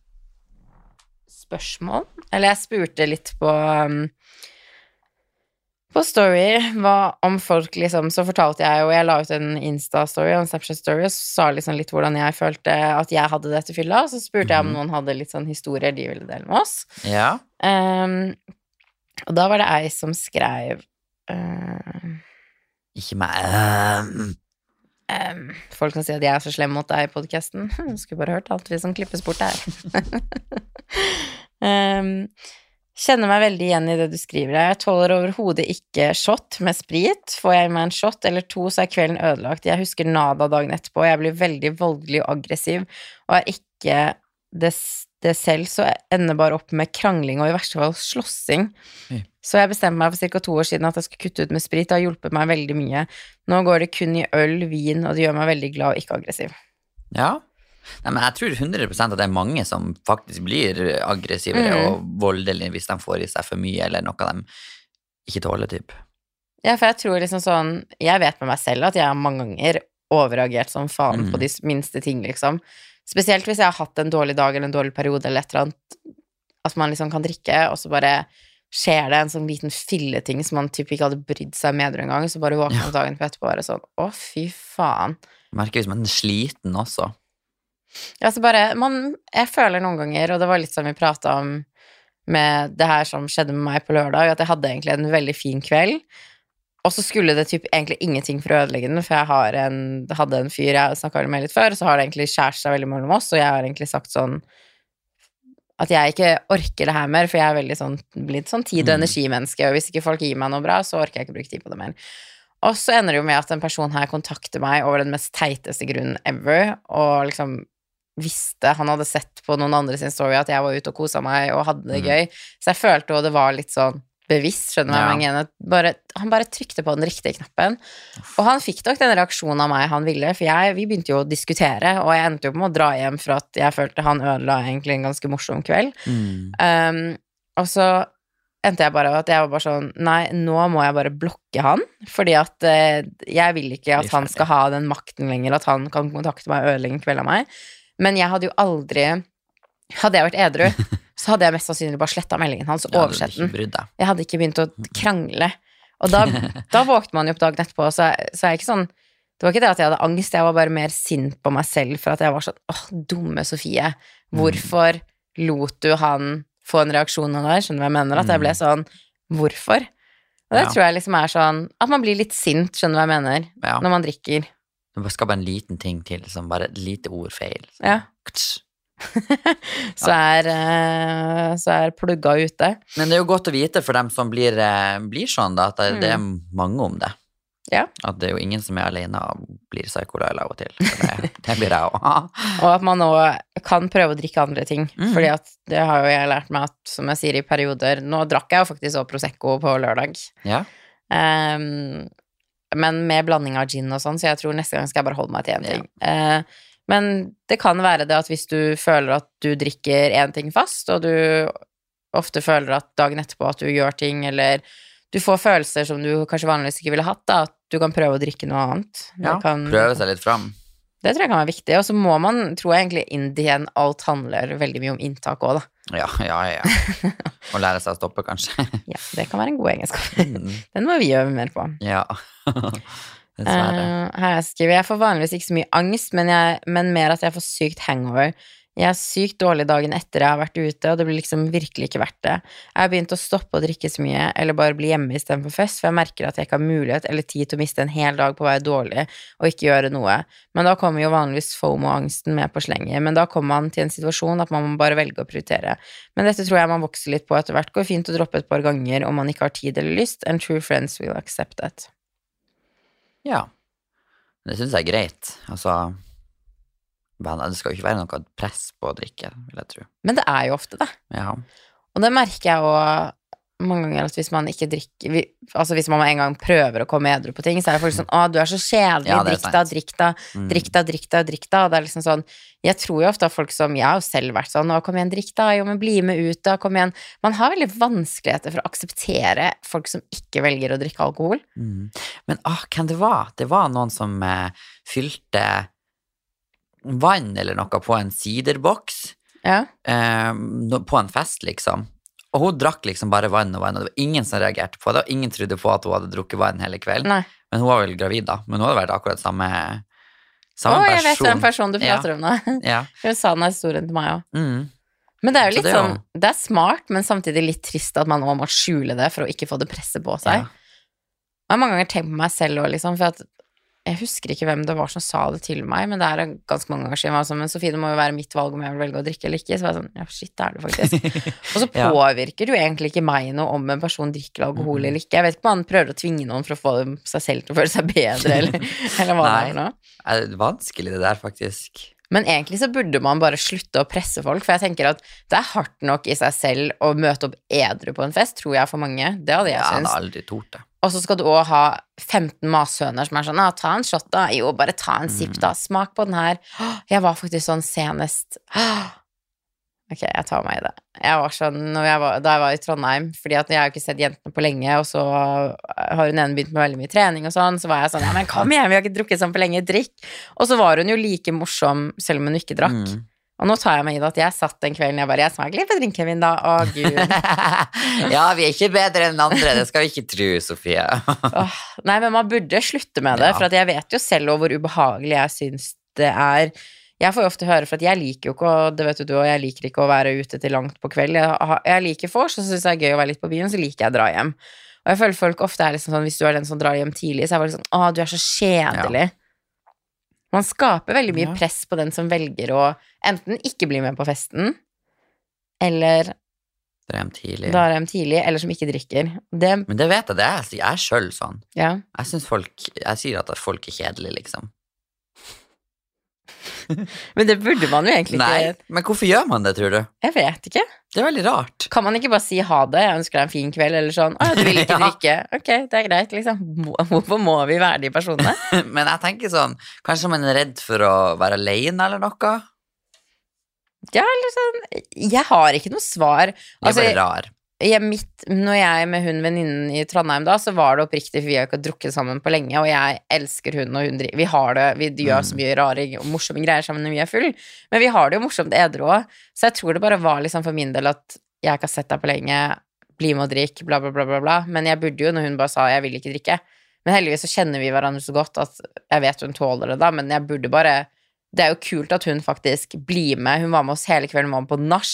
spørsmål. Eller jeg spurte litt på um, På Story hva om folk liksom Så fortalte jeg jo Jeg la ut en Insta-story og en Snapchat-story og sa liksom litt hvordan jeg følte at jeg hadde det til fylla. Så spurte jeg om Mhm. noen hadde litt sånn historier de ville dele med oss. Ja. Um, og da var det ei som skrev uh, Ikke meg. Ehm, Um, folk kan si at jeg er så slem mot deg i podkasten. <laughs> Skulle bare hørt alt vi som klippes bort <laughs> her. um, kjenner meg veldig igjen i det du skriver. Jeg tåler overhodet ikke shot med sprit. Får jeg i meg en shot eller to, så er kvelden ødelagt. Jeg husker nada dagen etterpå, jeg blir veldig voldelig og aggressiv, og er ikke det, det selv, så ender bare opp med krangling og i verste fall slåssing. Oi. Så jeg bestemte meg for ca. to år siden at jeg skulle kutte ut med sprit. Det har hjulpet meg veldig mye. Nå går det kun i øl, vin, og det gjør meg veldig glad og ikke aggressiv. Ja. Nei, men jeg tror 100% at det er mange som faktisk blir aggressivere mm. og voldelige hvis de får i seg for mye eller noe de ikke tåler, typ. Ja, for jeg tror liksom sånn Jeg vet med meg selv at jeg har mange ganger overreagert som faen mm. på de minste ting, liksom. Spesielt hvis jeg har hatt en dårlig dag eller en dårlig periode eller et eller annet. At man liksom kan drikke, og så bare skjer det en sånn liten filleting som man typ ikke hadde brydd seg med engang, så bare våkner Ja. dagen på etterpå og er sånn Å, fy faen. Merker merker at den er sliten også. Ja, så bare man, Jeg føler noen ganger, og det var litt som vi prata om med det her som skjedde med meg på lørdag, at jeg hadde egentlig en veldig fin kveld. Og så skulle det typ egentlig ingenting for å ødelegge den, for jeg har en, hadde en fyr jeg snakka med litt før, så har det egentlig skjært seg veldig mellom oss, og jeg har egentlig sagt sånn at jeg ikke orker det her mer, for jeg er veldig sånn, blitt sånn tid- og Mm. energimenneske, og hvis ikke folk gir meg noe bra, så orker jeg ikke bruke tid på det mer. Og så ender det jo med at en person her kontakter meg over den mest teiteste grunnen ever, og liksom visste Han hadde sett på noen andre sin story at jeg var ute og kosa meg og hadde det Mm. gøy, så jeg følte jo det var litt sånn bevisst, skjønner du hva jeg mener? Bare, han bare trykte på den riktige knappen. Og han fikk nok den reaksjonen av meg han ville, for jeg, vi begynte jo å diskutere, og jeg endte jo på å dra hjem for at jeg følte han ødela egentlig en ganske morsom kveld. Mm. Um, og så endte jeg bare at jeg var bare sånn Nei, nå må jeg bare blokke han, fordi at eh, jeg vil ikke at han skal ha den makten lenger, at han kan kontakte meg og ødelegge en kveld av meg. Men jeg hadde jo aldri Hadde jeg vært edru, <laughs> så hadde jeg mest sannsynlig bare sletta meldingen hans og oversett den. Jeg hadde ikke begynt å krangle. Og da, <laughs> da våkner man jo opp dagen etterpå, så, så jeg ikke sånn Det var ikke det at jeg hadde angst, jeg var bare mer sint på meg selv for at jeg var sånn åh, dumme Sofie. Hvorfor lot du han få en reaksjon av det? Skjønner du hva jeg mener? At jeg ble sånn Hvorfor? Og det Ja. tror jeg liksom er sånn At man blir litt sint, skjønner du hva jeg mener, Ja. når man drikker. Du skal bare en liten ting til, som bare et lite ord feil. Ja. <laughs> Så er, eh, så er plugga ute. Men det er jo godt å vite for dem som blir, eh, blir sånn, da, at det, det er mange om det. Ja. At det er jo ingen som er alene og blir psykolyle av og til. Det, <laughs> det blir jeg òg. <laughs> Og at man òg kan prøve å drikke andre ting. Mm. Fordi at det har jo jeg lært meg at, som jeg sier, i perioder Nå drakk jeg jo faktisk også Prosecco på lørdag. Ja. Um, men med blanding av gin og sånn, så jeg tror neste gang skal jeg bare holde meg til én ting. Eh, men det kan være det at hvis du føler at du drikker én ting fast, og du ofte føler at dagen etterpå at du gjør ting, eller du får følelser som du kanskje vanligvis ikke ville hatt, da, at du kan prøve å drikke noe annet. Ja. kan- Prøve seg litt fram. Det tror jeg kan være viktig. Og så må man, tror jeg egentlig Indien alt handler veldig mye om inntak òg, da. Ja, ja, ja. Og <laughs> lære seg å stoppe, kanskje. Ja, det kan være en god egenskap. Mm. Den må vi øve mer på. Ja. <laughs> Eh, her jeg skriver jeg får vanligvis ikke så mye angst, men, jeg, men mer at jeg får sykt hangover. Jeg er sykt dårlig dagen etter jeg har vært ute, og det blir liksom virkelig ikke verdt det. Jeg har begynt å stoppe å drikke så mye, eller bare bli hjemme istedenfor fest, for jeg merker at jeg ikke har mulighet eller tid til å miste en hel dag på å være dårlig og ikke gjøre noe. Men da kommer jo vanligvis fomo-angsten med på slenget, men da kommer man til en situasjon at man må bare velge å prioritere. Men dette tror jeg man vokser litt på etter hvert. Går fint å droppe et par ganger om man ikke har tid eller lyst, and true friends will accept that. Ja. Det syns jeg er greit. Altså Det skal jo ikke være noe press på å drikke, vil jeg tro. Men det er jo ofte det. Ja. Og det merker jeg òg mange ganger at hvis man ikke drikker Altså hvis man en gang prøver å komme edru på ting, så er det folk sånn 'Å, du er så kjedelig. Ja, drikk da, drikk da, Mm. drikk da, drikk da, drikk da.' Og det er liksom sånn Jeg tror jo ofte at folk som Jeg har jo selv vært sånn 'Å, kom igjen, drikk da. Jo, men bli med ut, da. Kom igjen.' Man har veldig vanskeligheter for å akseptere folk som ikke velger å drikke alkohol. Mm. Men ah, hvem det var? Det var noen som eh, fylte vann eller noe på en siderboks Ja. eh, på en fest, liksom. Og hun drakk liksom bare vann og vann, og det var ingen som reagerte på det, og ingen trodde på at hun hadde drukket vann hele kvelden. Nei. Men hun var vel gravid, da. Men hun hadde vært akkurat samme, Å, Åh, jeg vet den hvem person du prater om nå. Ja. <laughs> Hun sa den historien til meg òg. Mm. Men det er jo litt det er jo- sånn Det er smart, men samtidig litt trist at man nå må skjule det for å ikke få det presset på seg. Ja. Jeg har mange ganger tenkt på meg selv òg, liksom, for at jeg husker ikke hvem det var som sa det til meg, men det er ganske mange ganger siden. Jeg var sånn, men Sofie, det må jo være mitt valg om jeg vil velge å drikke eller ikke. Så var jeg sånn, ja, shit, det er det faktisk. <laughs> Og så påvirker det jo egentlig ikke meg noe om en person drikker alkohol eller ikke. Jeg vet ikke om han prøver å tvinge noen for å få seg selv til å føle seg bedre, eller, <laughs> eller hva det Nei. er for noe. Er det vanskelig, det der, faktisk. Men egentlig så burde man bare slutte å presse folk, for jeg tenker at det er hardt nok i seg selv å møte opp edru på en fest, tror jeg for mange. Det hadde jeg syntes. har aldri tort det. Og så skal du òg ha 15 massøner som er sånn ah, 'Ta en shot, da.' Jo, bare ta en sipp, da. Smak på den her. Jeg var faktisk sånn senest Ok, jeg tar meg i det. Jeg var sånn når jeg var, da jeg var i Trondheim, fordi at jeg har jo ikke sett jentene på lenge, og så har hun ene begynt med veldig mye trening og sånn, så var jeg sånn 'Ja, men kom igjen, vi har ikke drukket sånn på lenge. Drikk.' Og så var hun jo like morsom selv om hun ikke drakk. Mm. Og nå tar jeg meg i det at jeg satt den kvelden jeg bare 'Jeg smaker litt på drinken min, da.' Å, gud. <laughs> ja, vi er ikke bedre enn andre, det skal vi ikke tro, Sofie. <laughs> oh, nei, men man burde slutte med det, Ja. for at jeg vet jo selv hvor ubehagelig jeg syns det er. Jeg får jo ofte høre, for at jeg liker jo ikke å det vet du, og jeg liker ikke å være ute til langt på kveld. Jeg, jeg liker vors, og så syns det er gøy å være litt på byen, så liker jeg å dra hjem. Og jeg føler folk ofte er liksom sånn, hvis du er den som drar hjem tidlig, så er det sånn Å, du er så kjedelig. Man skaper veldig mye Ja. press på den som velger å enten ikke bli med på festen, eller Dra hjem tidlig. drar hjem tidlig, eller som ikke drikker. Det, Men det vet jeg, det er jeg sjøl sånn. ja. Jeg syns folk Jeg sier at folk er kjedelige, liksom. <laughs> Men det burde man jo egentlig Nei, ikke men hvorfor gjør man det, tror du? Jeg vet ikke. Det er veldig rart. Kan man ikke bare si ha det, jeg ønsker deg en fin kveld, eller sånn, å du vil ikke <laughs> drikke, ok, det er greit, liksom. Hvorfor må vi være de personene? <laughs> Men jeg tenker sånn Kanskje man er redd for å være alene eller noe? Ja, eller sånn, jeg har ikke noe svar. Det er Altså, bare rar. Jeg, mitt, når jeg med hun venninnen i Trondheim da, så var det oppriktig, for vi har ikke drukket sammen på lenge, og jeg elsker hun, og hun driver Vi har det, vi gjør så mye rare og morsomme greier sammen når vi er full, men vi har det jo morsomt edru òg, så jeg tror det bare var liksom for min del at jeg ikke har sett deg på lenge, bli med og drikk, bla, bla, bla, bla, bla, men jeg burde jo, når hun bare sa jeg vil ikke drikke, men heldigvis så kjenner vi hverandre så godt at jeg vet hun tåler det da, men jeg burde bare det er jo kult at hun faktisk blir med. Hun var med oss hele kvelden, var med på nach,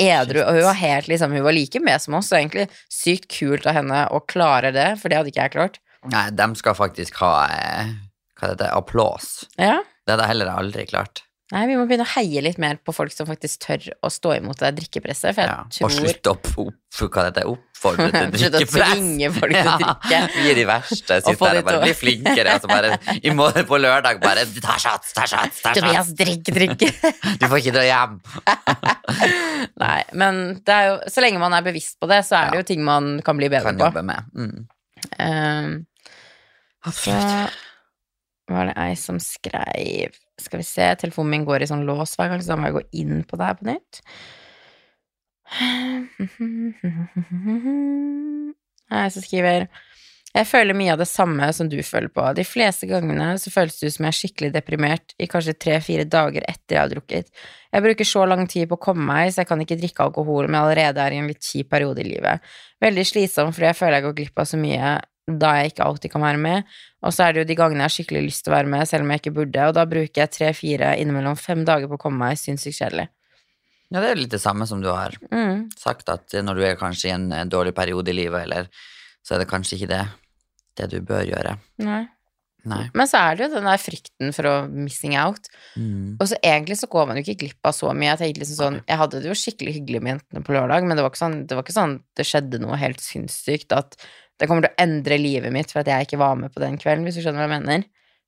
edru, og hun var helt liksom, hun var like med som oss, Så egentlig sykt kult av henne å klare det, for det hadde ikke jeg klart. Nei, de skal faktisk ha eh, Hva heter det? Applaus. Ja. Det hadde jeg heller aldri klart. Nei, vi må begynne å heie litt mer på folk som faktisk tør å stå imot det drikkepresset, for jeg Ja. tror Og slutte å opp, opp, hva heter det? oppfordre til <laughs> Slutt å drikkepress. tvinge folk til å <laughs> drikke. Vi er de verste. Og Sitter her de og bare å- blir flinkere. Altså bare i morgen <laughs> på lørdag bare Ta shots, ta shots, ta shots. Tobias, drikk, drikk. Du får ikke dra hjem. Nei, men det er jo, så lenge man er bevisst på det, så er det jo ting man kan bli bedre Kan på. jobbe med. Mm. Um, så Absolutt. var det ei som skreiv Skal vi se, telefonen min går i sånn lås hver gang, så da må jeg gå inn på det her på nytt. Jeg som skriver Jeg føler mye av det samme som du føler på. De fleste gangene så føles det ut som jeg er skikkelig deprimert i kanskje tre-fire dager etter jeg har drukket. Jeg bruker så lang tid på å komme meg, så jeg kan ikke drikke alkohol, men allerede er i en litt kjip periode i livet. Veldig slitsom fordi jeg føler jeg går glipp av så mye da jeg ikke alltid kan være med, og så er det jo de gangene jeg har skikkelig lyst til å være med, selv om jeg ikke burde, og da bruker jeg tre-fire innimellom fem dager på å komme meg, sinnssykt kjedelig. Ja, det er litt det samme som du har Mm. sagt, at når du er kanskje i en eh, dårlig periode i livet, eller så er det kanskje ikke det, det du bør gjøre. Nei. Nei. Men så er det jo den der frykten for å missing out, Mm. og så egentlig så går man jo ikke glipp av så mye. Jeg tenkte liksom sånn, jeg hadde det jo skikkelig hyggelig med jentene på lørdag, men det var ikke sånn, det var ikke sånn det skjedde noe helt sinnssykt, at det kommer til å endre livet mitt for at jeg ikke var med på den kvelden, hvis du skjønner hva jeg mener.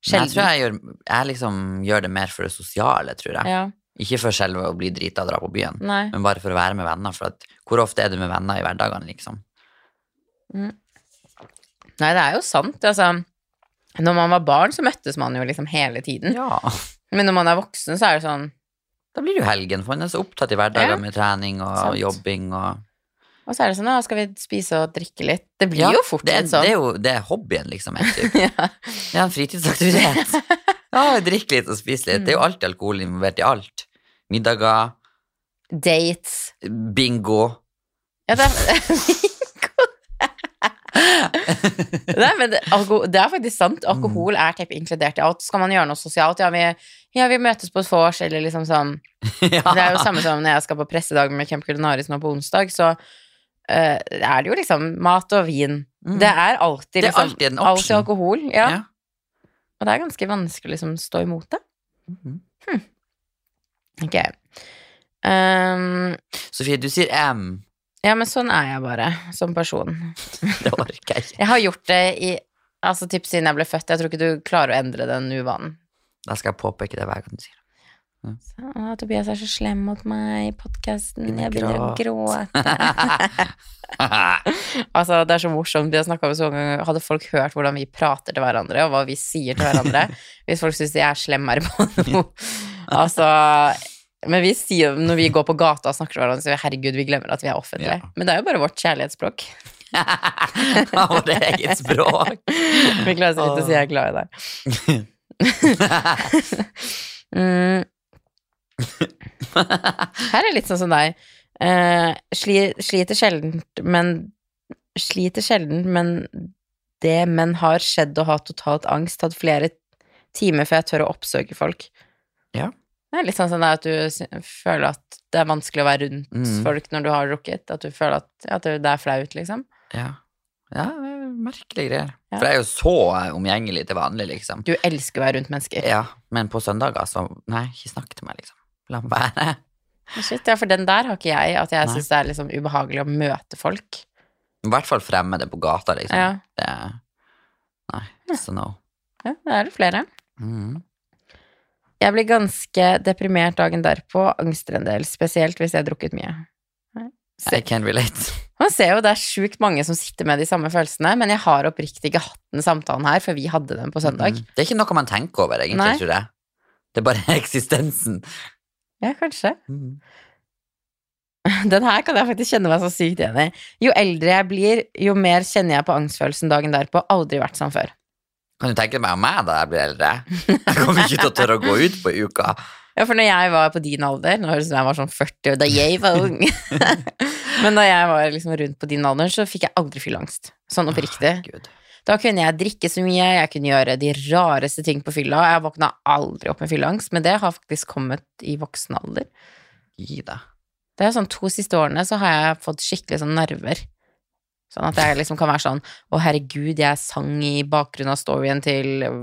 Men jeg tror jeg gjør, jeg liksom gjør det mer for det sosiale, tror jeg. Ja, Ikke for selve å bli drita og dra på byen, nei. men bare for å være med venner. For at, hvor ofte er du med venner i hverdagen, liksom? Nei, det er jo sant, altså. Når man var barn, så møttes man jo liksom hele tiden. Ja. Men når man er voksen, så er det sånn Da blir det jo helgen, for man er så opptatt i hverdagen Ja. med trening og Sant. jobbing og Og så er det sånn, ja, skal vi spise og drikke litt? Det blir Ja, jo fort litt sånn. Det er jo det er hobbyen, liksom. <laughs> ja. Det er en fritidsaktivitet. <laughs> Ja, drikke litt og spise litt. Det er jo alltid alkohol involvert i alt. Middager, Dates. bingo. Ja, det er <laughs> Nei, men det, det er faktisk sant. Alkohol er teip inkludert i alt. Skal man gjøre noe sosialt, ja, vi, ja, vi møtes på et vors, eller liksom sånn ja. Det er jo samme som når jeg skal på pressedag med Camp Culinaris nå på onsdag, så eh, er det jo liksom mat og vin. Mm. Det er alltid Det er liksom alltid en alltid alkohol. Ja. Ja. Og det er ganske vanskelig å liksom stå imot det. Mhm. Ok. Um, Sofie, du sier M. ja, men sånn er jeg bare som person. <laughs> Det orker jeg ikke. Jeg har gjort det i Altså typ siden jeg ble født. Jeg tror ikke du klarer å endre den uvanen. Da skal jeg påpeke det hver gang du sier det. Så, Å, Tobias er så slem mot meg i podkasten. Jeg begynner å gråte. <laughs> Altså, det er så morsomt. Vi har snakka om så mange ganger. Hadde folk hørt hvordan vi prater til hverandre, og hva vi sier til hverandre <laughs> Hvis folk syns de er slemmere på noe Altså Men vi sier når vi går på gata og snakker til hverandre, så herregud, vi glemmer at vi er offentlige. Ja. Men det er jo bare vårt kjærlighetsspråk. <laughs> Vårt eget språk. Vi klarer så vidt å si jeg er glad i deg. Mm. <laughs> Her er litt sånn som deg. Uh, sli, sliter sjelden, men Sliter sjelden, men det men har skjedd å ha totalt angst, tatt flere timer før jeg tør å oppsøke folk. Ja. Det er litt sånn som det at du føler at det er vanskelig å være rundt Mm. folk når du har drukket. At du føler at, at det er flaut, liksom. Ja. ja, det er merkelige greier. Ja. For jeg er jo så omgjengelig til vanlig, liksom. Du elsker å være rundt mennesker. Ja, men på søndager så Nei, ikke snakk til meg, liksom. La meg være. Shit, ja, for den der har ikke jeg, at jeg syns det er liksom ubehagelig å møte folk. I hvert fall fremmede på gata, liksom. Ja. Det Nei, a no. Ja, det er det flere. Mm. Jeg blir ganske deprimert dagen derpå, angster en del, spesielt hvis jeg har drukket mye. I can relate. <laughs> Man ser jo det er sjukt mange som sitter med de samme følelsene, men jeg har oppriktig ikke hatt den samtalen her, for vi hadde den på søndag. Mm. Det er ikke noe man tenker over, egentlig, tror jeg. Det er bare <laughs> eksistensen. Ja, kanskje. Mm. <laughs> Den her kan jeg faktisk kjenne meg så sykt igjen i. Jo eldre jeg blir, jo mer kjenner jeg på angstfølelsen dagen derpå. Aldri vært sånn før. Kan du tenke deg om meg da jeg blir eldre? Jeg kommer ikke til å tørre å gå ut på uka. Ja, for når jeg var på din alder, nå høres det ut som jeg var sånn 40, og da jeg var ung <laughs> Men da jeg var liksom rundt på din alder, så fikk jeg aldri fylleangst. Sånn oppriktig. Gud. Da kunne jeg drikke så mye, jeg kunne gjøre de rareste ting på fylla. Jeg våkna aldri opp med fylleangst, men det har faktisk kommet i voksen alder. Gi deg. Det er sånn to siste årene så har jeg fått skikkelig sånn nerver. Sånn at jeg liksom kan være sånn Å, herregud, jeg sang i bakgrunnen av storyen til øh,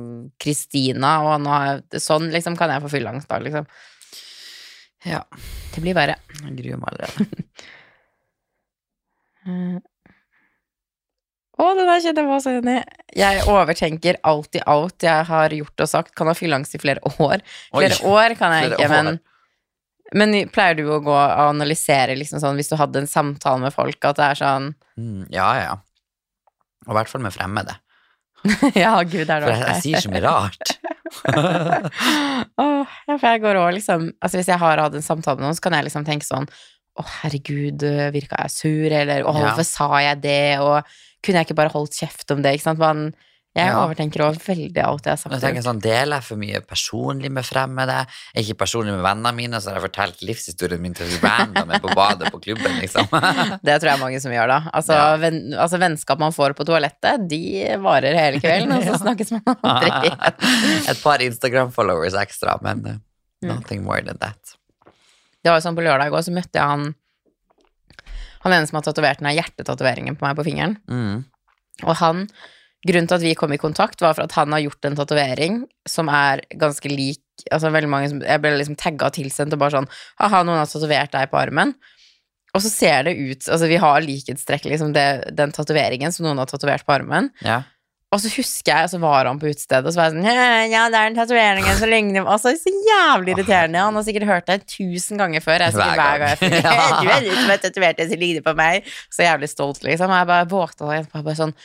Kristina, og nå har jeg Sånn liksom kan jeg få fylleangst da, liksom. Ja, Det blir verre. jeg gruer meg allerede. <laughs> Å, det der kjenner jeg meg så enig i. Jeg overtenker alltid alt jeg har gjort og sagt. Kan ha fylleangst i flere år. Oi, Flere år kan jeg flere ikke, men år. Men pleier du å gå og analysere liksom sånn hvis du hadde en samtale med folk, at det er sånn Mm, ja, ja. Og i hvert fall med fremmede. <laughs> Ja, gud, er For det jeg, jeg sier så mye rart. <laughs> Åh, ja, for jeg går også liksom Altså hvis jeg har hatt en samtale med noen, så kan jeg liksom tenke sånn Å, herregud, virka jeg sur, eller å, Ja. hvorfor sa jeg det, og kunne jeg ikke bare holdt kjeft om det, ikke sant? Man, jeg Ja. overtenker også veldig alt jeg har sagt. Jeg tenker sånn, Deler jeg for mye personlig med fremmede? Ikke personlig med vennene mine, så har jeg fortalt livshistorien min til randomer på badet på klubben, liksom. <laughs> Det tror jeg mange som gjør, da. Altså, Ja. ven, altså vennskap man får på toalettet, de varer hele kvelden, og så <laughs> <laughs> snakkes man aldri igjen. Et par Instagram-followers ekstra, men uh, Mm. nothing more than that. Det var jo sånn på lørdag òg, så møtte jeg han Han ene som har tatovert den har hjertetatoveringen på meg på fingeren. Mm. Og han Grunnen til at vi kom i kontakt, var for at han har gjort en tatovering som er ganske lik Altså veldig mange som Jeg ble liksom tagga og tilsendt og bare sånn Ha-ha, noen har tatovert deg på armen. Og så ser det ut Altså, vi har likhetstrekk, liksom, det, den tatoveringen som noen har tatovert på armen. Ja. Og så husker jeg, og så var han på utestedet, og så var jeg sånn Ja, det er den tatoveringen som ligner Altså, så jævlig irriterende. Han har sikkert hørt det tusen ganger før. Jeg er sikkert Hver hver gang jeg gang. <laughs> <laughs> finner Du er du som har tatovert det som ligner på meg. Så jævlig stolt, liksom. Og jeg bare våkna og bare sånn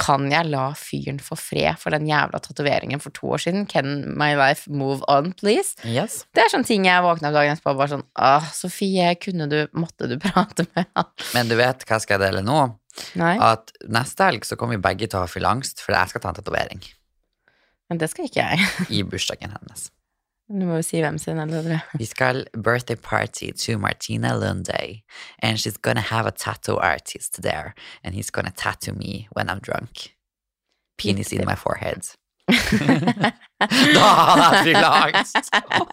Kan jeg la fyren få fred for den jævla tatoveringen for to år siden? Can my life move on, please? Yes. Det er sånne ting jeg våkna opp dagen etterpå og bare sånn Åh, Sofie, kunne du Måtte du <laughs> prate med han? Men du vet hva skal jeg dele nå? Nei, At neste helg så kommer vi begge til å ha fylleangst, for jeg skal ta en tatovering men det skal ikke jeg. i bursdagen hennes. Du må jo si hvem sin, eller? Vi skal birthday party to Martina Lunday. and she's gonna have a tattoo artist there, and he's gonna tattoo me when I'm drunk. Penis in my forehead. <laughs> da hadde jeg fylleangst!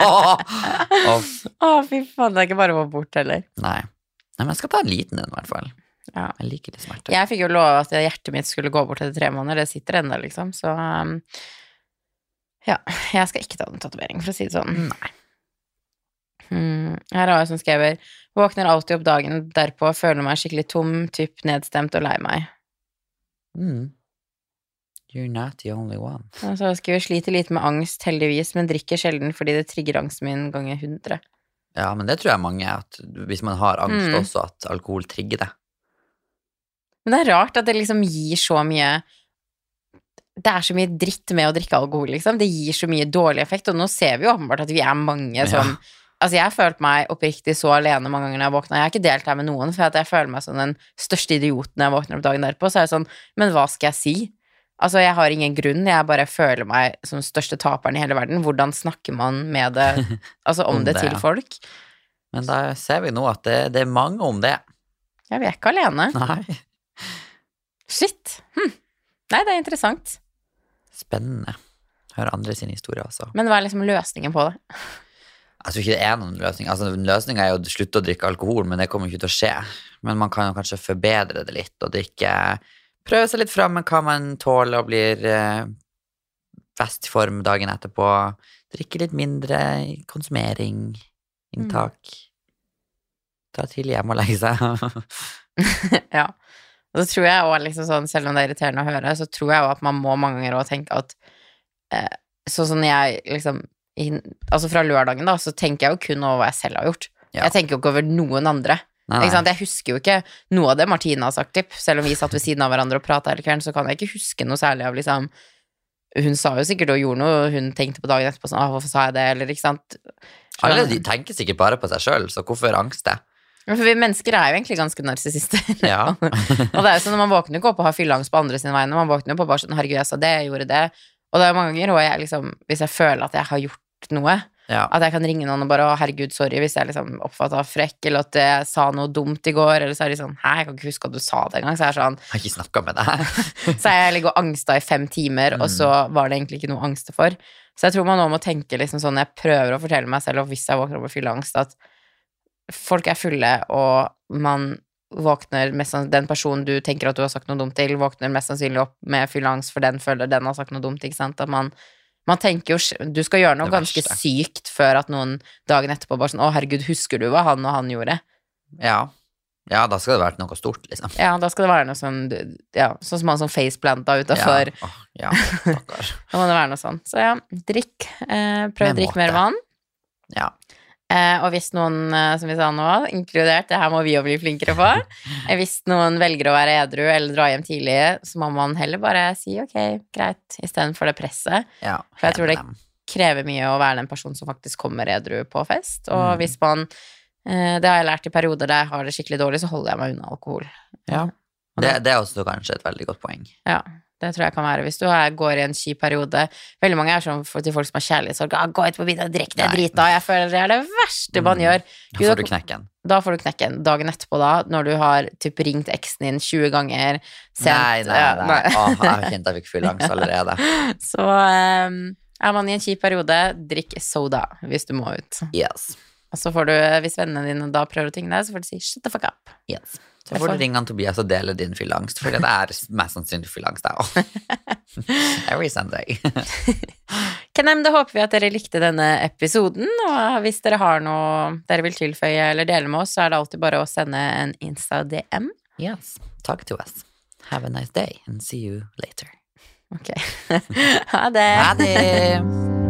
Åh! Åh, Å, fy faen, det er ikke bare å gå bort heller. Nei. Nei, men jeg skal ta en liten en, i hvert fall. Ja. Jeg liker litt smerte. Jeg fikk jo lov at hjertet mitt skulle gå bort etter tre måneder, det sitter ennå, liksom, så um, Ja, jeg skal ikke ta en tatovering, for å si det sånn. Nei. Hmm. Her har jeg som skriver Våkner alltid opp dagen derpå, føler meg skikkelig tom, typ nedstemt og lei meg. Mm. You're not the only one. Og så skriver sliter lite med angst, heldigvis, men drikker sjelden fordi det trigger angsten min ganger 100. Ja, men det tror jeg mange, at hvis man har angst Mm. også, at alkohol trigger det. Men det er rart at det liksom gir så mye Det er så mye dritt med å drikke alkohol, liksom. Det gir så mye dårlig effekt, og nå ser vi jo åpenbart at vi er mange som Altså, jeg har følt meg oppriktig så alene mange ganger når jeg våkna. Jeg har ikke delt her med noen, for at jeg føler meg som den største idioten når jeg våkner opp dagen derpå. Så er det sånn, men hva skal jeg si? Altså, jeg har ingen grunn, jeg bare føler meg som største taperen i hele verden. Hvordan snakker man med det, <laughs> altså om, Om det, det, til ja. folk? Men da ser vi nå at det, det er mange om det. Ja, vi er ikke alene. Nei. Shit. Hm. Nei, det er interessant. Spennende. Høre andre sine historier også. Men hva er liksom løsningen på det? Jeg tror ikke det er noen løsning. Altså, Løsninga er jo å slutte å drikke alkohol, men det kommer ikke til å skje. Men man kan jo kanskje forbedre det litt, og drikke Prøve seg litt fram med hva man tåler og blir eh, best i form dagen etterpå. Drikke litt mindre konsumering, inntak. Ta tidlig hjem og legge seg. <laughs> <laughs> Ja. Og så tror jeg også, liksom sånn, selv om det er irriterende å høre, så tror jeg òg at man må mange ganger òg tenke at eh, Sånn som jeg liksom i, Altså fra lørdagen, da, så tenker jeg jo kun over hva jeg selv har gjort. Ja. Jeg tenker jo ikke over noen andre. Nei, nei. Jeg husker jo ikke noe av det Martine har sagt, typ. Selv om vi satt ved siden av hverandre og prata hele kvelden, så kan jeg ikke huske noe særlig av liksom Hun sa jo sikkert og gjorde noe, hun tenkte på dagen etterpå sånn hvorfor sa jeg det, eller ikke sant. Alle de tenker sikkert bare på seg sjøl, så hvorfor angste? Men For vi mennesker er jo egentlig ganske narsissister. <laughs> Ja. og det er jo sånn, Man våkner ikke opp og har fylleangst på andre sine vegne, man våkner jo opp og bare sånn Herregud, jeg sa det, jeg gjorde det. Og det er jo mange ganger hvor jeg liksom Hvis jeg føler at jeg har gjort noe, ja. at jeg kan ringe noen og bare 'Å, herregud, sorry', hvis jeg liksom oppfatta frekk, eller at jeg sa noe dumt i går, eller så er de sånn 'Hæ, jeg kan ikke huske at du sa det engang', så er det sånn Jeg har ikke snakka med deg. <laughs> Så jeg ligger og angsta i fem timer, og så var det egentlig ikke noe å angste for. Så jeg tror man nå må tenke liksom sånn Jeg prøver å fortelle meg selv, og hvis jeg våkner opp og fyller angst, at folk er fulle, og man våkner mest Den personen du tenker at du har sagt noe dumt til, våkner mest sannsynlig opp med fyllangst, for den føler den har sagt noe dumt, ikke sant. At man man tenker jo Du skal gjøre noe ganske sykt før at noen dagen etterpå bare sånn 'Å, herregud, husker du hva han og han gjorde?' Ja. ja, da skal det vært noe stort, liksom. Ja, da skal det være noe sånn Ja, sånn som han som faceplanta utafor. Ja, oh, ja. <laughs> Da må det være noe sånn. Så ja, drikk. Eh, prøv å drikke mer vann. Ja. Eh, og hvis noen, eh, som vi sa nå, inkludert, det her må vi jo bli flinkere på <laughs> eh, Hvis noen velger å være edru eller dra hjem tidlig, så må man heller bare si ok, greit, istedenfor det presset. ja. For jeg tror det-. Krever mye å være den personen som faktisk kommer edru på fest. Og Mm. hvis man eh, Det har jeg lært i perioder der jeg har det skikkelig dårlig, så holder jeg meg unna alkohol. Ja. Det, det er også kanskje et veldig godt poeng. Ja, det tror jeg kan være. Hvis du er, går i en kjip periode Veldig mange er sånn til folk som har kjærlighetssorg. Ah, 'Gå ut på byen og drikk deg drita'. Jeg føler det er det verste man Mm. gjør. Da får du knekken. Da får du knekken. Dagen etterpå, da, når du har typ ringt eksen din 20 ganger sent Nei, nei, nei. Åh, jeg har kjent jeg fikk fyllangst allerede. <laughs> Så um, er man i en kjip periode, drikk soda hvis du må ut. Yes. Og så får du, hvis vennene dine da prøver å tvinge deg, så får du si 'shut the fuck up'. yes. Så får du ringe han Tobias og dele din fyllangst, for det er mest sannsynlig fyllangst, der òg. <laughs> Every Sunday. <laughs> Kenem, Da håper vi at dere likte denne episoden, og hvis dere har noe dere vil tilføye eller dele med oss, så er det alltid bare å sende en Insta-DM. yes. Talk to us. Have a nice day, and see you later. Ok. <laughs> ha det! Ha det!